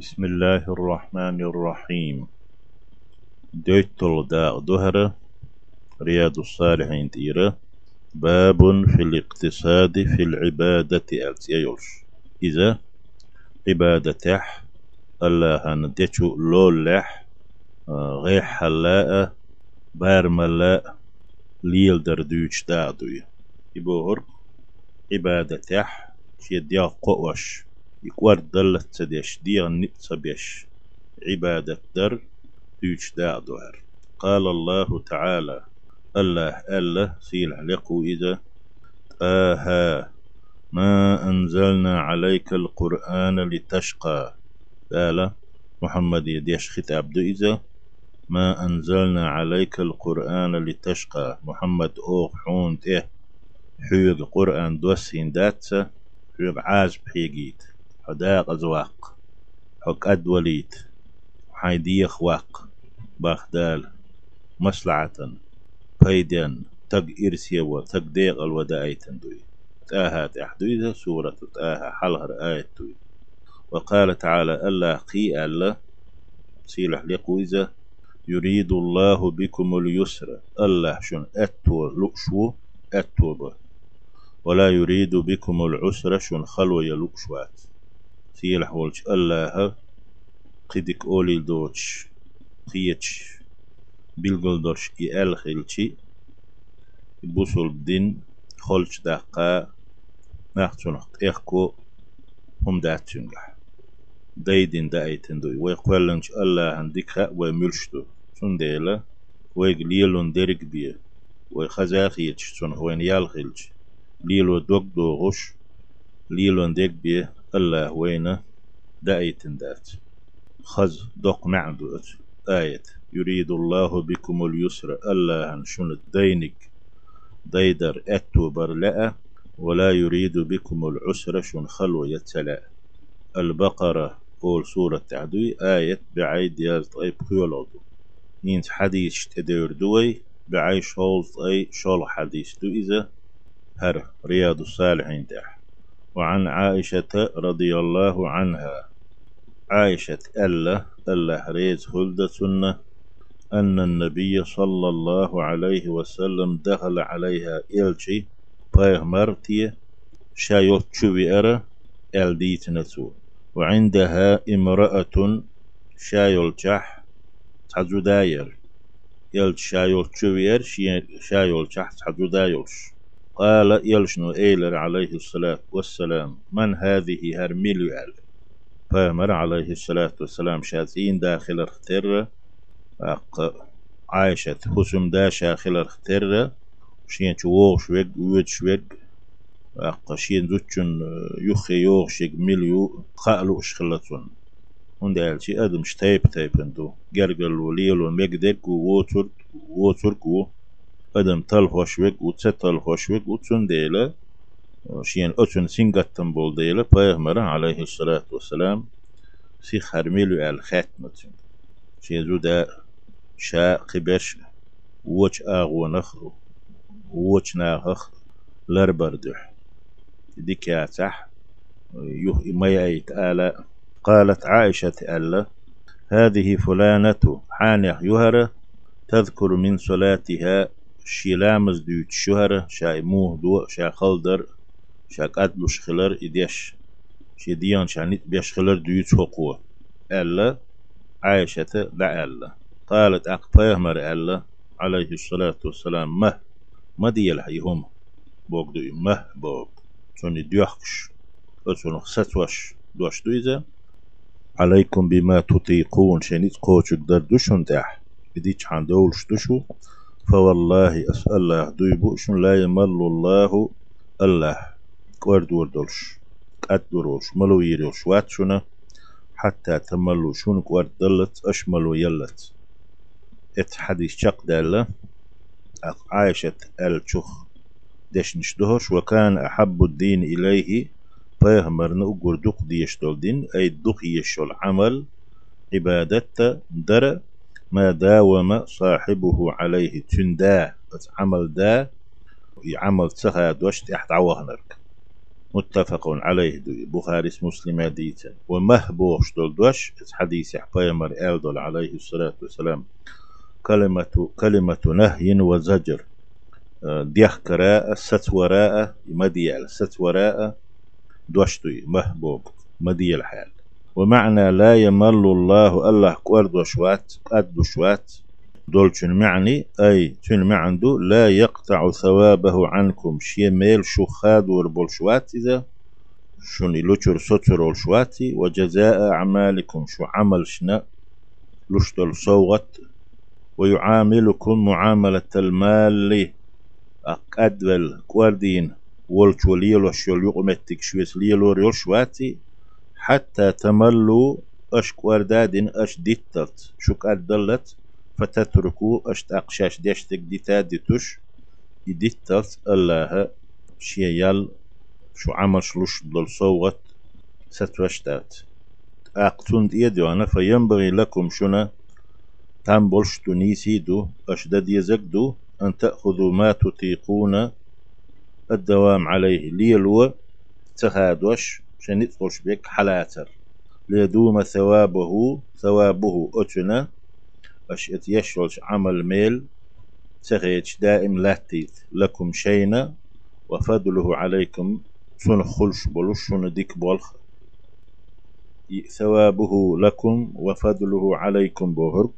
بسم الله الرحمن الرحيم دويتل دا دهرة رياض الصالحين تيرة باب في الاقتصاد في العبادة ألتيولش إذا عبادة الله نديتشو لولح غير حلاء بار ملاء ليل دردوش دادوي يبوهر عبادة شيديا قوش يكوار دلت تديش ديا نتسبيش عبادة در دوش دادوهر قال الله تعالى الله ألا سيل عليقو إذا. آها ما أنزلنا عليك القرآن لتشقى. قال محمد يديش خطاب دو إذا. ما أنزلنا عليك القرآن لتشقى. محمد أوغ حون تيه حيوغ قرآن دوسين داتسا حيوغ عاز بحيجيت حداق أزواق. حك أد وليد. حيديخ واق باخدال مصلعة فيدان تق إرسيا وتق ديق الودايتن دوي. تاها تحدوية سورة تآها. حلهر آية دوي. وقال تعالى ألا قي ألا سيلح لقويزة يريد الله بكم اليسر. الله شن. أتو لؤشو. أتو ولا يريد بكم العسر. شن خلو يلؤشوات سيلح ولش الله قدك أولي دوتش قيتش بالقلدرش إي ألخلشي بوصل بدين خلش دقا ناختصنخ إخكو هم داتشنجح دايدين دايتن دوي ويقولنش الله عندك وملشتو سنديلا ويقليلون درك بيه ويخزاخيتش سن وين يالخيلش ليلو دوك دوغش ليلون ديك بيه الله وين دايتن دأت؟ خز دوق معدوت. آية يريد الله بكم اليسر الله شن دينك. ديدر أتو برلأ ولا يريد بكم العسر شن خلو يتسلا البقرة قول سورة تعدوي آية بعيد ياز طيب كيولودو ينت حديث تدير دوي بعيش هولز أي شول حديث دو إذا هر رياض الصالحين تح وعن عائشة رضي الله عنها. عائشة ألا ألا ريز خلدة سنة أن النبي صلى الله عليه وسلم دخل عليها إلشي مرتي شايوت شوي أرى ألديت نسو وعندها امرأة شايل جح تحجو داير يل شايل شوير شايل جح دايرش قال يلشنو إيلر عليه الصلاة والسلام. من هذه هرميلو فامر عليه الصلاة والسلام. شاثين داخل اختر عايشة حسم دا شاخل اختر شين شووغ شويق ويد شويق. شين زوتشن يخي يوغ شيق مليو خالو اشخلتون هند الشي آدم شتايب تايب انتو جرجل وليلو مجدك ووتر ووتر آدم تل خوشوك وتستل خوشوك وتسن ديلا شين أتون سينغتن بول ديلا بيغمر عليه الصلاة والسلام سي خرميلو الخاتمة شين زودا شا قبش وچ آغو نخرو وچ ناخخ لربردح دي كاتح يوه ميايت آلا قالت عائشة ألا هذه فلانة حانح يهرة تذكر من صلاتها شيلامز شهرة شاي موه دو شا خلدر شا قدلوش خلر إديش شي ديان شا نت بيش خلر دوت حقوة. ألا عائشة لا ألا قالت أقفاه مر ألا عليه الصلاة والسلام مه. ما دي الحيهم بوك دو مه بوك توني ديوخش أتونو ستوش دوش دويزة عليكم بما تطيقون شنيت قوشك دردوشن تح بديش عن دولش دوشو. فوالله أسأل الله دويبوش لا يمل الله الله كورد وردولش قد دروش ملو يريوش واتشنا حتى تملو شون كورد دلت أشملو يلت. إت حديث شق دالة. عائشة الشخ دشنش دهش وكان أحب الدين إليه. فيهمر نقول دق ديشتول دين أي دق يشول عمل عبادة در ما داوم صاحبه عليه تندا عمل دا يعمل تسخا دوش تحت عوهنرك متفق عليه دو بخاري مسلم ديتا ومهبوش دول دوش حديث حبيمر آل عليه الصلاة والسلام. كلمة كلمة نهي وزجر. ديخ كراء ست مديال ست دوشتوي محبوب مدي الحال ومعنى لا يمل الله الله كورد وشوات قد شوات دول معني؟ أي تن معنده؟ لا يقطع ثوابه عنكم. شي ميل شو خاد وربول شوات إذا؟ شوني لوتر سوتر شواتي؟ وجزاء أعمالكم. شو عمل شنا؟ لشتل صوغت. ويعاملكم معاملة المال. أقدول كواردين ولشو ليلو شو يقمتك شويس ليلو ريول شواتي؟ حتى تملوا أش كواردادين أش ديتلت شوك أدلت فتتركوا أش تأقشاش ديشتك ديتا ديتوش. يديتلت الله شيال شو عمل شلوش دل صوغت ستوشتات. أقتون ديدوانا فينبغي لكم شنا تنبولش تنيسيدو أشدد يزكدو أن تأخذوا ما تطيقون الدوام عليه. ليلو تهادوش شنيت قوش بيك حلاتر. ليدوم ثوابه ثوابه أتنا أش يشولش عمل ميل. تغيش دائم لاتيت لكم شينا وفضله عليكم. سن خلش بلوش سن ديك بولخ. ثوابه لكم. وفضله عليكم بوهرك.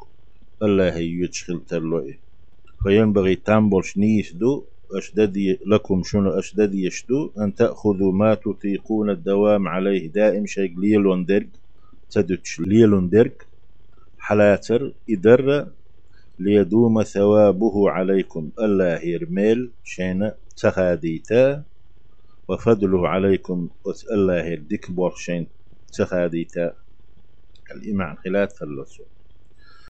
الله يتشخل ترلوئي فينبغي تنبولش نيس دو. أشددي لكم شنو أشددي يشدو؟ أن تأخذوا ما تطيقون الدوام عليه. دائم شيء ليلون درج تدتش ليلون درج حلاتر إدر ليدوم ثوابه عليكم. الله يرميل شين تخاديتا وفضله عليكم. الله يردك بورشين تخاديتا. الإمام خلات فلسو